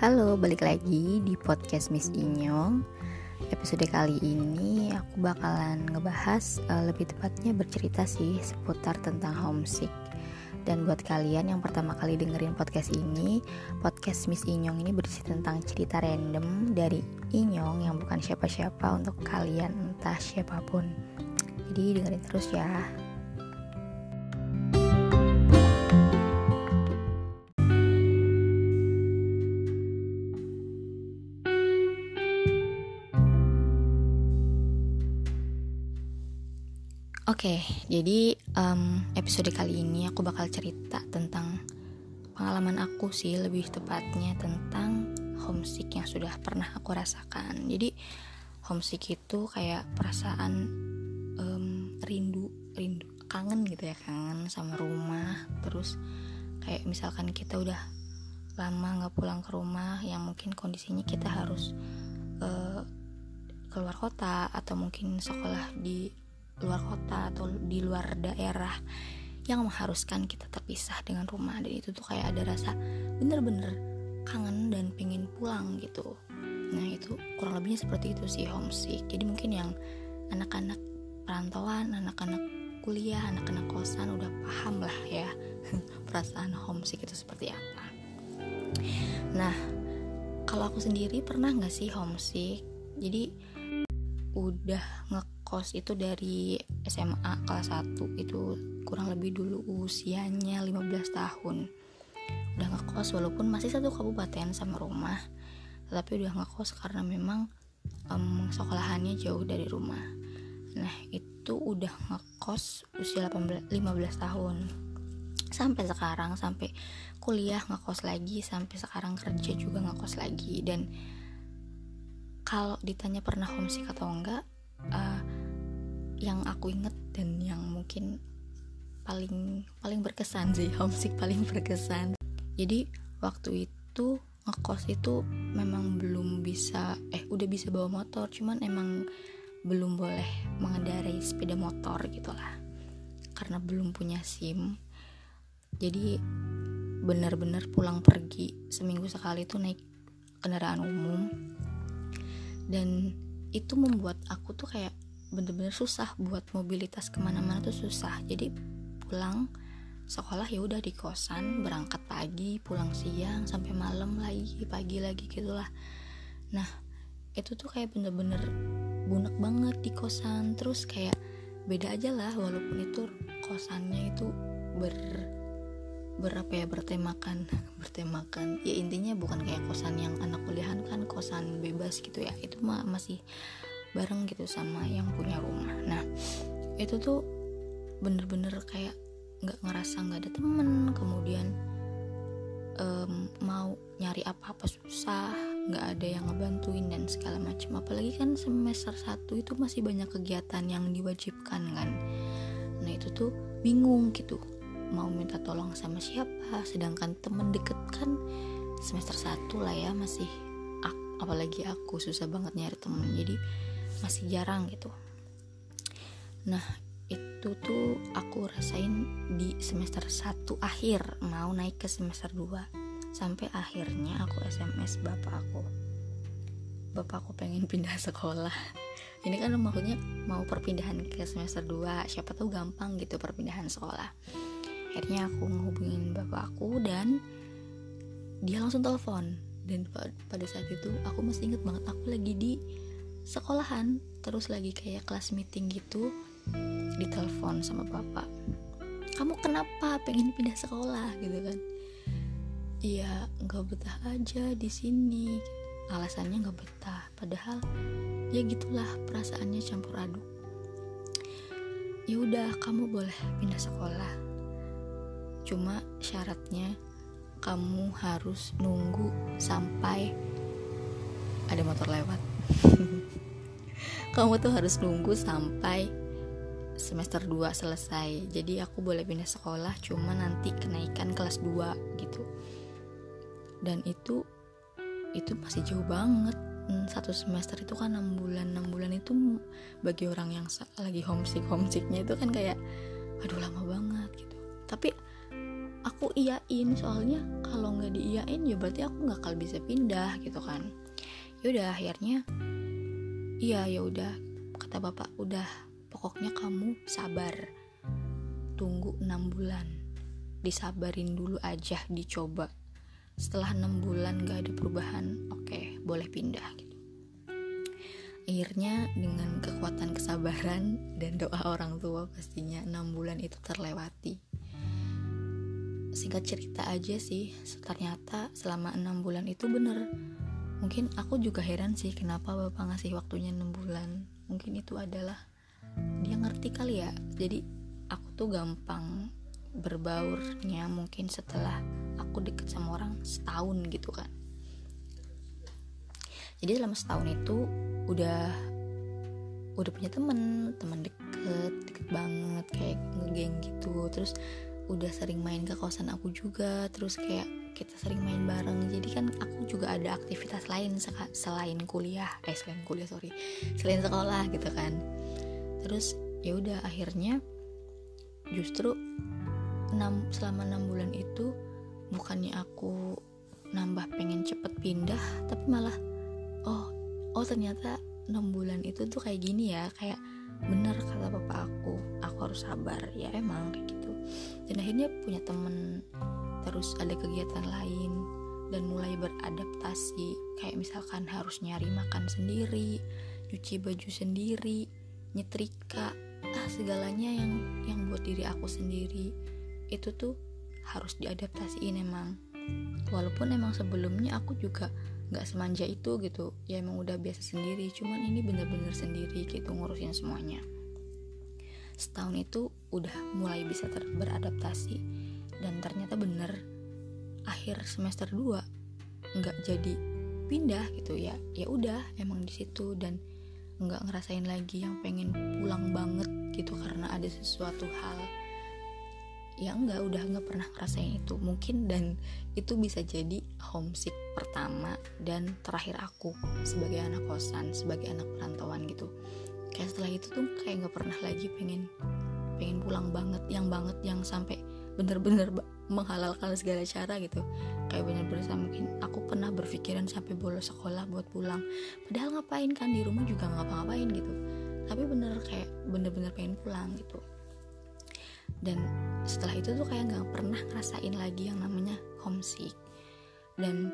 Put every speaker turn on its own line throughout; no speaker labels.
Halo, balik lagi di podcast Miss Inyong. Episode kali ini aku bakalan ngebahas uh, lebih tepatnya bercerita sih seputar tentang homesick. Dan buat kalian yang pertama kali dengerin podcast ini, podcast Miss Inyong ini berisi tentang cerita random dari Inyong yang bukan siapa-siapa untuk kalian entah siapa pun. Jadi dengerin terus ya. Oke, okay, jadi um, episode kali ini aku bakal cerita tentang pengalaman aku sih lebih tepatnya tentang homesick yang sudah pernah aku rasakan. Jadi homesick itu kayak perasaan um, rindu, rindu, kangen gitu ya, kangen sama rumah. Terus kayak misalkan kita udah lama nggak pulang ke rumah, yang mungkin kondisinya kita harus uh, keluar kota atau mungkin sekolah di luar kota atau di luar daerah yang mengharuskan kita terpisah dengan rumah. Dan itu tuh kayak ada rasa bener-bener kangen dan pengen pulang gitu. Nah itu kurang lebihnya seperti itu sih homesick jadi mungkin yang anak-anak perantauan anak-anak kuliah anak-anak kosan udah paham lah ya perasaan homesick itu seperti apa. Nah kalau aku sendiri pernah nggak sih homesick jadi udah nge ngekos itu dari SMA kelas 1 itu kurang lebih dulu usianya 15 tahun. Udah ngekos walaupun masih satu kabupaten sama rumah tetapi udah ngekos karena memang um, sekolahannya jauh dari rumah. Nah itu udah ngekos usia 18, 15 tahun. Sampai sekarang sampai kuliah ngekos lagi sampai sekarang kerja juga ngekos lagi. Dan kalau ditanya pernah homesick atau enggak uh, yang aku inget dan yang mungkin paling paling berkesan sih homesick paling berkesan. Jadi waktu itu ngekos itu memang belum bisa eh udah bisa bawa motor cuman emang belum boleh mengendarai sepeda motor gitulah. Karena belum punya sim. Jadi benar-benar pulang pergi seminggu sekali itu naik kendaraan umum. Dan itu membuat aku tuh kayak bener-bener susah buat mobilitas ke mana-mana tuh susah. Jadi pulang sekolah ya udah di kosan berangkat pagi pulang siang sampai malam lagi pagi lagi gitulah. Nah itu tuh kayak bener-bener bunek banget di kosan. Terus kayak beda aja lah walaupun itu kosannya itu ber berapa ya bertemakan bertemakan. Ya intinya bukan kayak kosan yang anak kuliahan kan kosan bebas gitu ya. Itu mah masih bareng gitu sama yang punya rumah. Nah itu tuh bener-bener kayak nggak ngerasa nggak ada temen kemudian um, mau nyari apa-apa susah nggak ada yang ngebantuin dan segala macam apalagi kan semester 1 itu masih banyak kegiatan yang diwajibkan kan. Nah itu tuh bingung gitu mau minta tolong sama siapa. Sedangkan temen deket kan semester 1 lah ya masih apalagi aku susah banget nyari temen. Jadi masih jarang gitu. Nah itu tuh aku rasain di semester 1 akhir mau naik ke semester 2 sampai akhirnya aku SMS bapak aku. Bapak aku pengen pindah sekolah. Ini kan maksudnya mau perpindahan ke semester 2 siapa tahu gampang gitu perpindahan sekolah. Akhirnya aku ngehubungin bapak aku dan dia langsung telepon. Dan pada saat itu aku masih inget banget aku lagi di sekolahan terus lagi kayak kelas meeting gitu ditelepon sama bapak. Kamu kenapa pengen pindah sekolah? Gitu kan. Iya nggak betah aja di sini. Alasannya nggak betah. Padahal ya gitulah perasaannya campur aduk. Ya udah kamu boleh pindah sekolah. Cuma syaratnya kamu harus nunggu sampai ada motor lewat kamu tuh harus nunggu sampai semester 2 selesai. Jadi aku boleh pindah sekolah cuma nanti kenaikan kelas 2 gitu. Dan itu itu masih jauh banget. Hmm, satu semester itu kan 6 bulan. 6 bulan itu bagi orang yang lagi homesick homesicknya itu kan kayak aduh lama banget gitu. Tapi aku iyain soalnya kalau nggak diiyain ya berarti aku nggak akan bisa pindah gitu kan yaudah akhirnya iya ya udah kata bapak udah pokoknya kamu sabar. Tunggu enam bulan. Disabarin dulu aja dicoba. Setelah enam bulan gak ada perubahan oke okay, boleh pindah gitu. Akhirnya dengan kekuatan kesabaran dan doa orang tua pastinya enam bulan itu terlewati. Singkat cerita aja sih ternyata selama enam bulan itu bener mungkin aku juga heran sih kenapa bapak ngasih waktunya 6 bulan. Mungkin itu adalah dia ngerti kali ya. Jadi aku tuh gampang berbaurnya mungkin setelah aku deket sama orang setahun gitu kan. Jadi selama setahun itu udah udah punya temen teman deket deket banget kayak ngegeng gitu. Terus udah sering main ke kosan aku juga. Terus kayak kita sering main bareng. Jadi kan aku juga ada aktivitas lain selain kuliah. Eh selain kuliah sorry. Selain sekolah gitu kan. Terus ya udah akhirnya justru enam selama enam bulan itu bukannya aku nambah pengen cepet pindah tapi malah oh oh ternyata enam bulan itu tuh kayak gini ya. Kayak bener kata bapak aku aku harus sabar. Ya emang kayak gitu. Dan akhirnya punya temen terus ada kegiatan lain dan mulai beradaptasi. Kayak misalkan harus nyari makan sendiri cuci baju sendiri nyetrika ah segalanya yang yang buat diri aku sendiri. Itu tuh harus diadaptasiin emang. Walaupun emang sebelumnya aku juga nggak semanja itu gitu. Ya emang udah biasa sendiri cuman ini bener-bener sendiri gitu ngurusin semuanya. Setahun itu udah mulai bisa beradaptasi dan ternyata bener akhir semester 2 nggak jadi pindah gitu ya. Ya udah emang di situ dan nggak ngerasain lagi yang pengen pulang banget gitu karena ada sesuatu hal ya enggak udah nggak pernah ngerasain itu. Mungkin dan itu bisa jadi homesick pertama dan terakhir aku sebagai anak kosan sebagai anak perantauan gitu. Kayak setelah itu tuh kayak nggak pernah lagi pengen pengen pulang banget yang banget yang sampai bener-bener menghalalkan segala cara gitu. Kayak bener-bener mungkin aku pernah berpikiran sampai bolos sekolah buat pulang. Padahal ngapain kan di rumah juga ngapa-ngapain gitu. Tapi bener kayak bener-bener pengen pulang gitu. Dan setelah itu tuh kayak nggak pernah ngerasain lagi yang namanya homesick. Dan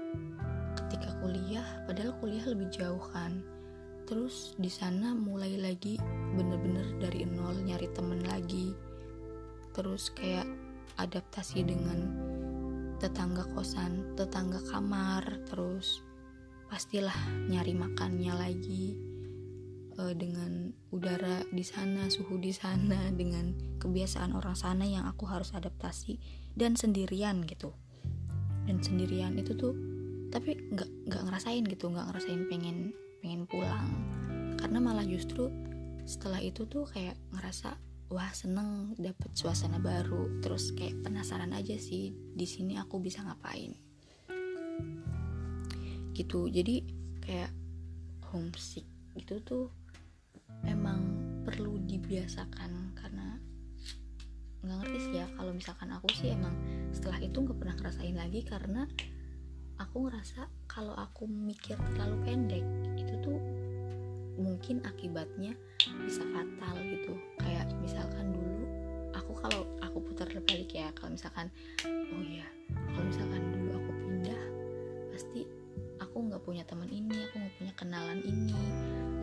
ketika kuliah padahal kuliah lebih jauh kan. Terus di sana mulai lagi bener-bener dari nol nyari temen lagi. Terus kayak adaptasi dengan tetangga kosan, tetangga kamar, terus pastilah nyari makannya lagi uh, dengan udara di sana, suhu di sana, dengan kebiasaan orang sana yang aku harus adaptasi dan sendirian gitu. Dan sendirian itu tuh tapi nggak nggak ngerasain gitu, nggak ngerasain pengen pengen pulang karena malah justru setelah itu tuh kayak ngerasa wah seneng dapet suasana baru. Terus kayak penasaran aja sih di sini aku bisa ngapain. Gitu. Jadi kayak homesick itu tuh emang perlu dibiasakan karena nggak ngerti sih ya. Kalau misalkan aku sih emang setelah itu nggak pernah ngerasain lagi karena aku ngerasa kalau aku mikir terlalu pendek itu tuh mungkin akibatnya bisa fatal gitu misalkan dulu aku kalau aku putar balik ya kalau misalkan oh ya kalau misalkan dulu aku pindah pasti aku nggak punya teman ini aku nggak punya kenalan ini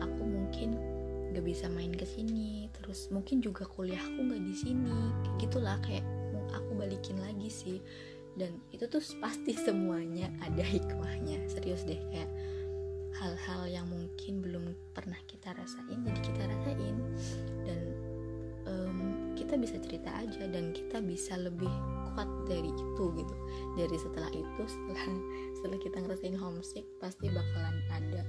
aku mungkin nggak bisa main ke sini terus mungkin juga kuliahku nggak di sini gitulah kayak aku balikin lagi sih. Dan itu tuh pasti semuanya ada hikmahnya serius deh kayak hal-hal yang mungkin belum pernah kita rasain jadi kita rasain. Dan um, kita bisa cerita aja dan kita bisa lebih kuat dari itu gitu. Dari setelah itu setelah setelah kita ngerasain homesick pasti bakalan ada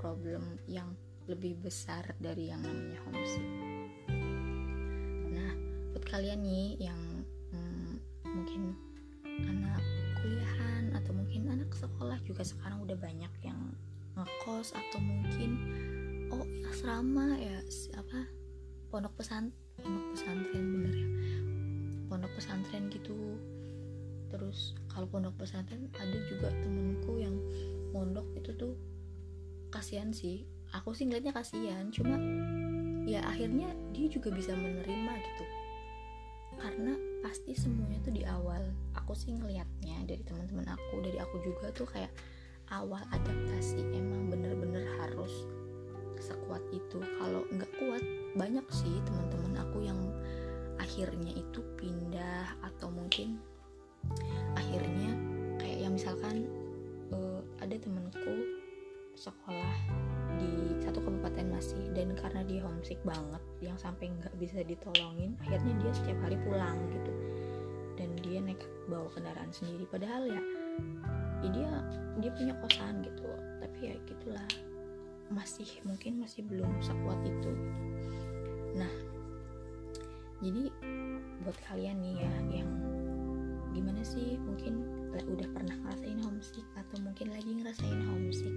problem yang lebih besar dari yang namanya homesick. Nah buat kalian nih yang hmm, mungkin anak kuliahan atau mungkin anak sekolah juga sekarang udah banyak yang ngekos atau mungkin oh asrama ya apa pondok pesan pondok pesantren bener ya. Pondok pesantren gitu. Terus kalau pondok pesantren ada juga temenku yang mondok itu tuh kasihan sih. Aku sih ngeliatnya kasihan cuma ya akhirnya dia juga bisa menerima gitu. Karena pasti semuanya tuh di awal. Aku sih ngelihatnya dari teman-teman aku dari aku juga tuh kayak awal adaptasi emang bener-bener harus sekuat itu. Kalau nggak kuat banyak sih teman-teman aku yang akhirnya itu pindah atau mungkin akhirnya kayak yang misalkan uh, ada temanku sekolah di satu kabupaten masih dan karena dia homesick banget yang sampai nggak bisa ditolongin akhirnya dia setiap hari pulang gitu. Dan dia naik bawa kendaraan sendiri. Padahal ya, ya dia dia punya kosan gitu. Tapi ya gitulah masih mungkin masih belum sekuat itu gitu. nah jadi buat kalian nih ya yang gimana sih mungkin udah pernah ngerasain homesick atau mungkin lagi ngerasain homesick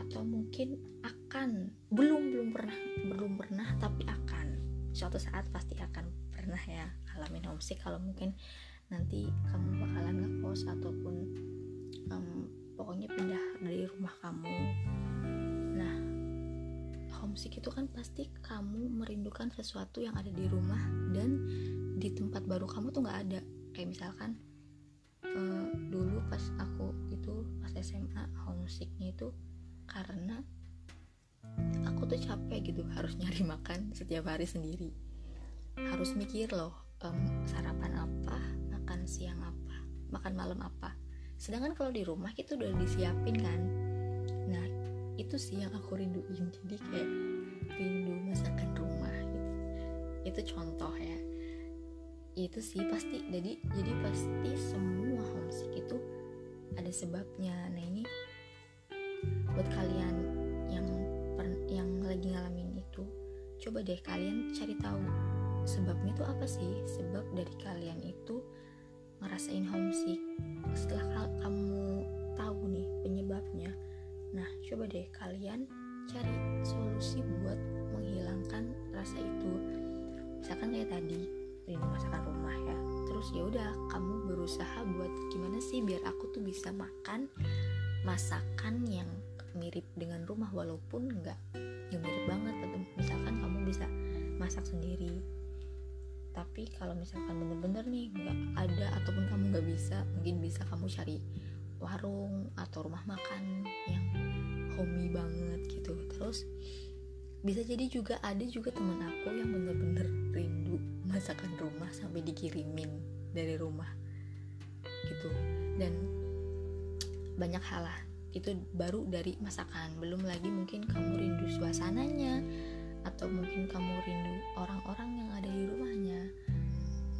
atau mungkin akan belum belum pernah belum pernah tapi akan suatu saat pasti akan pernah ya alamin homesick kalau mungkin nanti kamu bakalan ngekos ataupun um, pokoknya pindah dari rumah kamu nah homesick itu kan pasti kamu merindukan sesuatu yang ada di rumah dan di tempat baru kamu tuh nggak ada. Kayak misalkan uh, dulu pas aku itu pas SMA homesicknya itu karena aku tuh capek gitu harus nyari makan setiap hari sendiri. Harus mikir loh um, sarapan apa makan siang apa makan malam apa. Sedangkan kalau di rumah itu udah disiapin kan itu sih yang aku rinduin. Jadi kayak rindu masakan rumah gitu. Itu contoh ya. Itu sih pasti jadi jadi pasti semua homesick itu ada sebabnya. Nah ini buat kalian yang yang lagi ngalamin itu coba deh kalian cari tahu sebabnya itu apa sih? Sebab dari kalian itu ngerasain homesick. Setelah kamu tahu nih penyebabnya nah coba deh kalian cari solusi buat menghilangkan rasa itu. Misalkan kayak tadi rindu masakan rumah ya. Terus ya udah kamu berusaha buat gimana sih biar aku tuh bisa makan masakan yang mirip dengan rumah walaupun nggak nggak mirip banget. Atau misalkan kamu bisa masak sendiri. Tapi kalau misalkan bener-bener nih nggak ada ataupun kamu nggak bisa mungkin bisa kamu cari warung atau rumah makan yang homey banget gitu. Terus bisa jadi juga ada juga teman aku yang bener-bener rindu masakan rumah sampai dikirimin dari rumah gitu. Dan banyak hal lah. Itu baru dari masakan. Belum lagi mungkin kamu rindu suasananya atau mungkin kamu rindu orang-orang yang ada di rumahnya.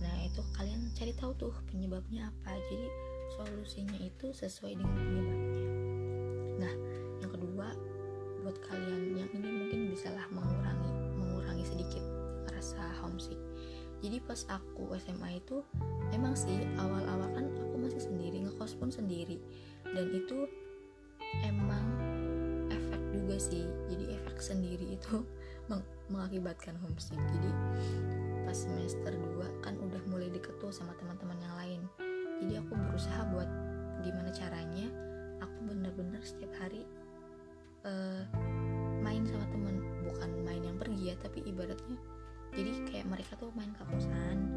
Nah itu kalian cari tahu tuh penyebabnya apa. Jadi solusinya itu sesuai dengan penyebabnya. Nah yang kedua buat kalian yang ini mungkin bisalah mengurangi mengurangi sedikit rasa homesick. Jadi pas aku SMA itu emang sih awal-awal kan aku masih sendiri ngekos pun sendiri. Dan itu emang efek juga sih. Jadi efek sendiri itu meng mengakibatkan homesick. Jadi pas semester 2 kan udah mulai deket tuh sama teman-teman yang lain jadi aku berusaha buat gimana caranya aku bener-bener setiap hari uh, main sama temen. Bukan main yang pergi ya tapi ibaratnya jadi kayak mereka tuh main ke kosan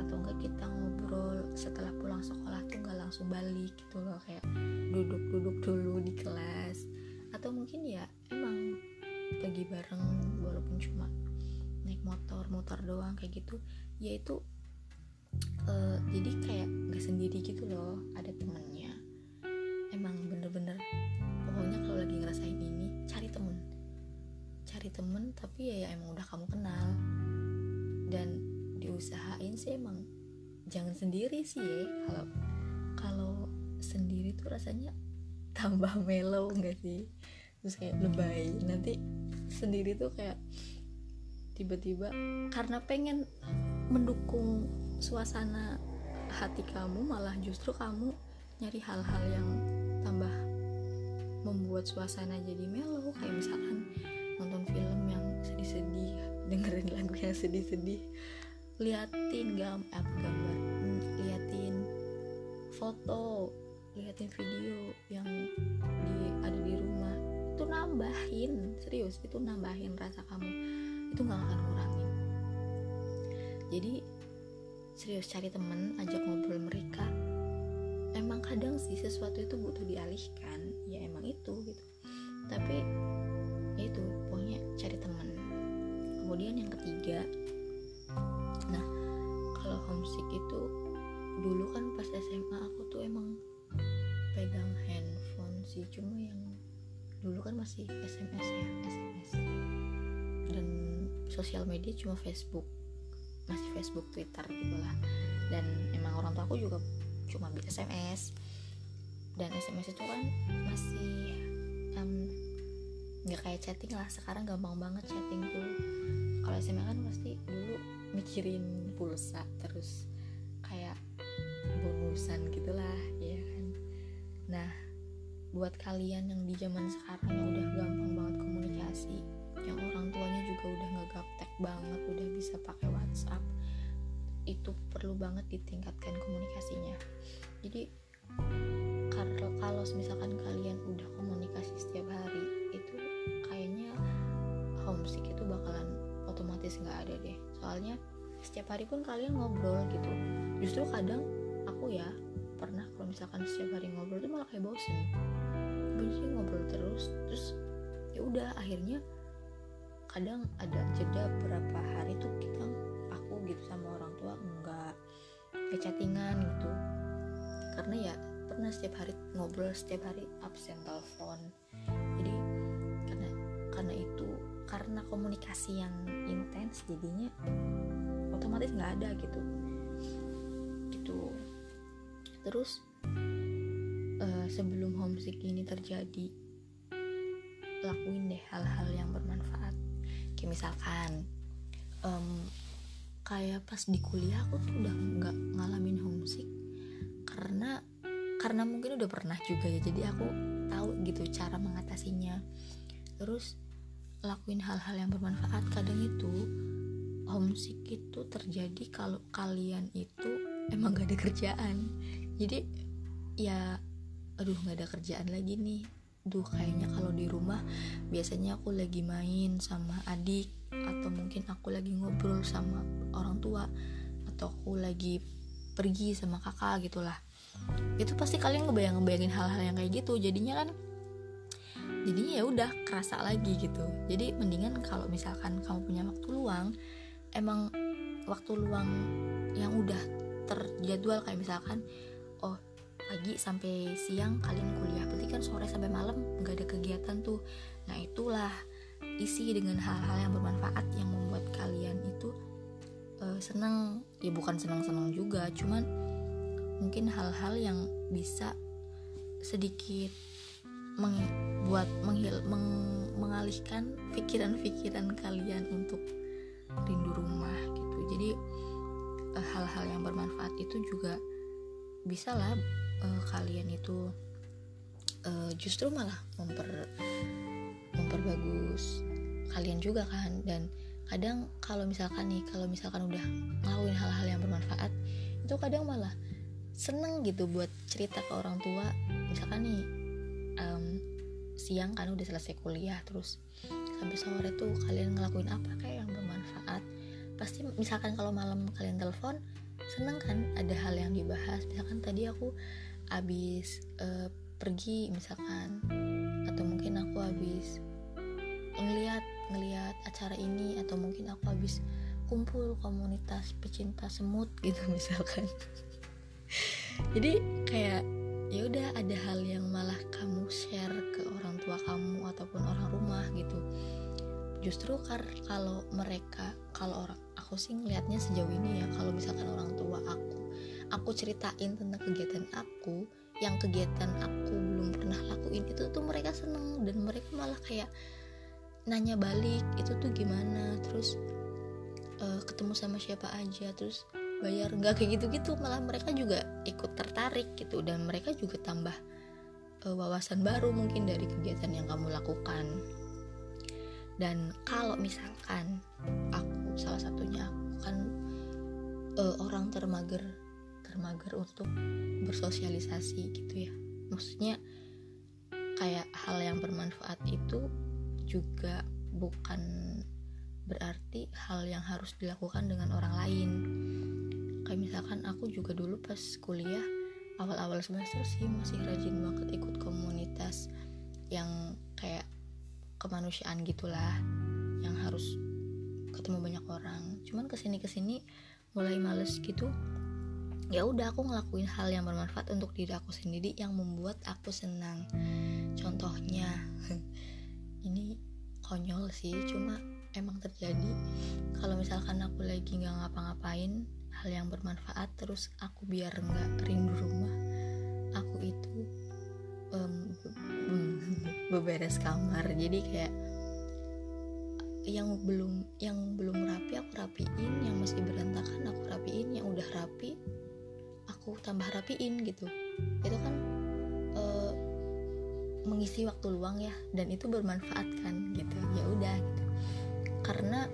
atau enggak kita ngobrol setelah pulang sekolah tuh nggak langsung balik gitu loh kayak duduk-duduk dulu di kelas. Atau mungkin ya emang pergi bareng walaupun cuma naik motor motor doang kayak gitu ya itu uh, jadi kayak nggak sendiri gitu loh ada temennya. Emang bener-bener pokoknya kalau lagi ngerasain ini cari temen. Cari temen tapi ya, ya emang udah kamu kenal. Dan diusahain sih emang jangan sendiri sih ya. Kalau kalau sendiri tuh rasanya tambah mellow nggak sih? Terus kayak lebay. Nanti sendiri tuh kayak tiba-tiba karena pengen mendukung suasana hati kamu malah justru kamu nyari hal-hal yang tambah membuat suasana jadi mellow. Kayak misalkan nonton film yang sedih-sedih dengerin lagu yang sedih-sedih liatin gambar gambar liatin foto liatin video yang di ada di rumah itu nambahin serius itu nambahin rasa kamu itu nggak akan ngurangin. Jadi serius cari temen ajak ngobrol mereka emang kadang sih sesuatu itu butuh dialihkan. Ya emang itu gitu. Tapi ya itu pokoknya cari temen. Kemudian yang ketiga nah kalau homesick itu dulu kan pas SMA aku tuh emang pegang handphone sih cuma yang dulu kan masih SMS ya SMS dan sosial media cuma Facebook masih Facebook Twitter gitulah. Dan emang orang tua aku juga cuma SMS dan SMS itu kan masih nggak um, kayak chatting lah. Sekarang gampang banget chatting tuh. Kalau SMS kan pasti dulu mikirin pulsa terus kayak bonusan gitulah ya kan? Nah buat kalian yang di zaman sekarang yang udah gampang banget komunikasi yang orang tuanya juga udah nggak gaptek banget udah bisa pakai WhatsApp itu perlu banget ditingkatkan komunikasinya. Jadi kalau kalau misalkan kalian udah komunikasi setiap hari itu kayaknya homesick itu bakalan otomatis nggak ada deh. Soalnya setiap hari pun kalian ngobrol gitu. Justru kadang aku ya pernah kalau misalkan setiap hari ngobrol itu malah kayak bosen. Benci ngobrol terus terus ya udah akhirnya kadang ada jeda berapa hari tuh kita gitu sama orang tua enggak kayak chattingan gitu. Karena ya pernah setiap hari ngobrol setiap hari absen telepon. Jadi karena karena itu karena komunikasi yang intens jadinya otomatis nggak ada gitu. Gitu. Terus uh, sebelum homesick ini terjadi lakuin deh hal-hal yang bermanfaat. Kayak misalkan um, kayak pas di kuliah aku tuh udah nggak ngalamin homesick. Karena karena mungkin udah pernah juga ya jadi aku tahu gitu cara mengatasinya. Terus lakuin hal-hal yang bermanfaat kadang itu homesick itu terjadi kalau kalian itu emang gak ada kerjaan. Jadi ya aduh gak ada kerjaan lagi nih. Duh kayaknya kalau di rumah biasanya aku lagi main sama adik atau mungkin aku lagi ngobrol sama orang tua atau aku lagi pergi sama kakak gitulah. Itu pasti kalian ngebayang ngebayangin hal-hal yang kayak gitu. Jadinya kan jadinya ya udah kerasa lagi gitu. Jadi mendingan kalau misalkan kamu punya waktu luang emang waktu luang yang udah terjadwal kayak misalkan oh pagi sampai siang kalian kuliah. Berarti kan sore sampai malam nggak ada kegiatan tuh. Nah itulah isi dengan hal-hal yang bermanfaat yang membuat kalian itu uh, senang ya bukan senang-senang juga cuman mungkin hal-hal yang bisa sedikit membuat menghil meng, mengalihkan pikiran-pikiran kalian untuk rindu rumah gitu. Jadi uh, hal-hal yang bermanfaat itu juga bisa lah uh, kalian itu uh, justru malah memper memperbagus kalian juga kan. Dan kadang kalau misalkan nih kalau misalkan udah ngelakuin hal-hal yang bermanfaat itu kadang malah seneng gitu buat cerita ke orang tua. Misalkan nih um, siang kan udah selesai kuliah terus sampai sore tuh kalian ngelakuin apa kayak yang bermanfaat? Pasti misalkan kalau malam kalian telepon seneng kan ada hal yang dibahas. Misalkan tadi aku abis uh, pergi misalkan aku habis ngeliat ngeliat acara ini atau mungkin aku habis kumpul komunitas pecinta semut gitu misalkan. Jadi kayak ya udah ada hal yang malah kamu share ke orang tua kamu ataupun orang rumah gitu. Justru kar kalau mereka kalau orang aku sih ngelihatnya sejauh ini ya kalau misalkan orang tua aku aku ceritain tentang kegiatan aku yang kegiatan aku belum pernah lakuin itu tuh mereka seneng dan mereka malah kayak nanya balik itu tuh gimana? Terus uh, ketemu sama siapa aja terus bayar. Nggak kayak gitu-gitu malah mereka juga ikut tertarik gitu dan mereka juga tambah uh, wawasan baru mungkin dari kegiatan yang kamu lakukan. Dan kalau misalkan aku salah satunya aku kan uh, orang termager mager-mager untuk bersosialisasi gitu ya. Maksudnya kayak hal yang bermanfaat itu juga bukan berarti hal yang harus dilakukan dengan orang lain. Kayak misalkan aku juga dulu pas kuliah awal-awal semester sih masih rajin banget ikut komunitas yang kayak kemanusiaan gitulah yang harus ketemu banyak orang. Cuman ke sini ke sini mulai males gitu ya udah aku ngelakuin hal yang bermanfaat untuk diri aku sendiri yang membuat aku senang. Contohnya ini konyol sih cuma emang terjadi kalau misalkan aku lagi nggak ngapa-ngapain hal yang bermanfaat terus aku biar nggak rindu rumah aku itu um, beberes kamar. Jadi kayak yang belum yang belum rapi aku rapiin yang masih berantakan aku rapiin tambah rapiin gitu. Itu kan uh, mengisi waktu luang ya dan itu bermanfaat kan gitu. Ya udah gitu. Karena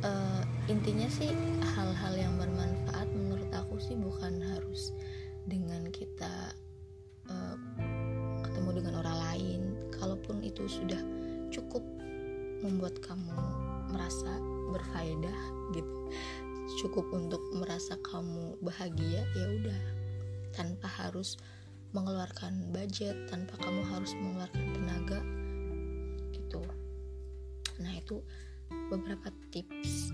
uh, intinya sih hal-hal yang bermanfaat menurut aku sih bukan harus dengan kita uh, ketemu dengan orang lain. Kalaupun itu sudah cukup membuat kamu merasa berfaedah gitu cukup untuk merasa kamu bahagia ya udah. Tanpa harus mengeluarkan budget tanpa kamu harus mengeluarkan tenaga gitu. Nah itu beberapa tips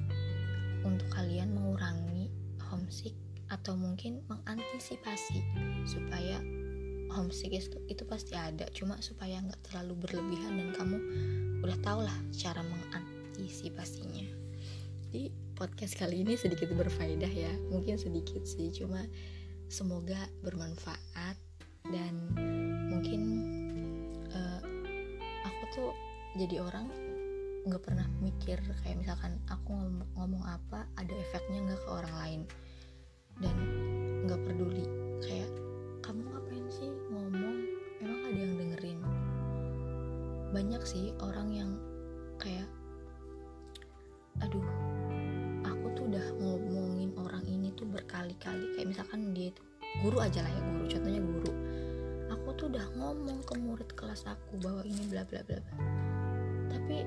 untuk kalian mengurangi homesick atau mungkin mengantisipasi supaya homesick itu, itu pasti ada cuma supaya nggak terlalu berlebihan dan kamu udah tau lah cara mengantisipasinya podcast kali ini sedikit berfaedah ya. Mungkin sedikit sih cuma semoga bermanfaat dan mungkin uh, aku tuh jadi orang nggak pernah mikir kayak misalkan aku ngomong, ngomong apa ada efeknya nggak ke orang lain. Dan nggak peduli kayak kamu ngapain sih ngomong? Emang ada yang dengerin? Banyak sih orang yang kayak berkali-kali. Kayak misalkan dia itu guru aja lah ya guru. Contohnya guru. Aku tuh udah ngomong ke murid kelas aku bahwa ini bla bla bla tapi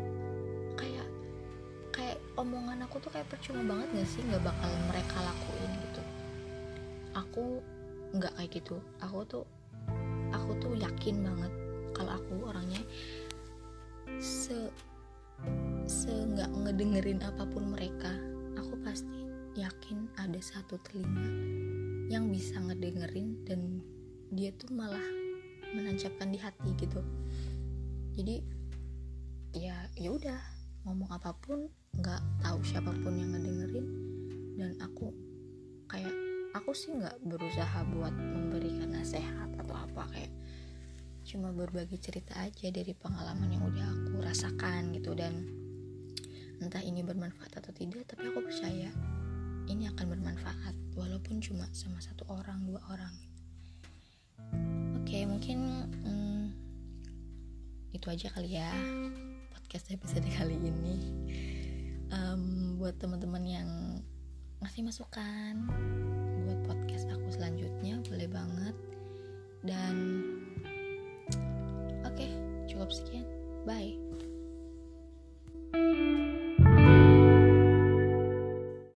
omongan aku tuh kayak percuma banget gak sih? Nggak bakal mereka lakuin gitu. Aku nggak kayak gitu. Aku tuh aku tuh yakin banget kalau aku orangnya se se nggak ngedengerin apa pun mereka aku pasti yakin ada satu telinga yang bisa ngedengerin dan dia tuh malah menancapkan di hati gitu. Jadi ya ya udah ngomong apa pun nggak tahu siapa pun yang ngedengerin dan aku kayak aku sih nggak berusaha buat memberikan nasihat atau apa kayak cuma berbagi cerita aja dari pengalaman yang udah aku rasakan gitu dan entah ini bermanfaat atau tidak tapi aku percaya ini akan bermanfaat walaupun cuma sama satu orang dua orang. Oke mungkin hmm, itu aja kali ya podcast episode kali ini. Um, buat teman-teman yang ngasih masukan buat podcast aku selanjutnya boleh banget. Dan oke okay, cukup sekian. Bye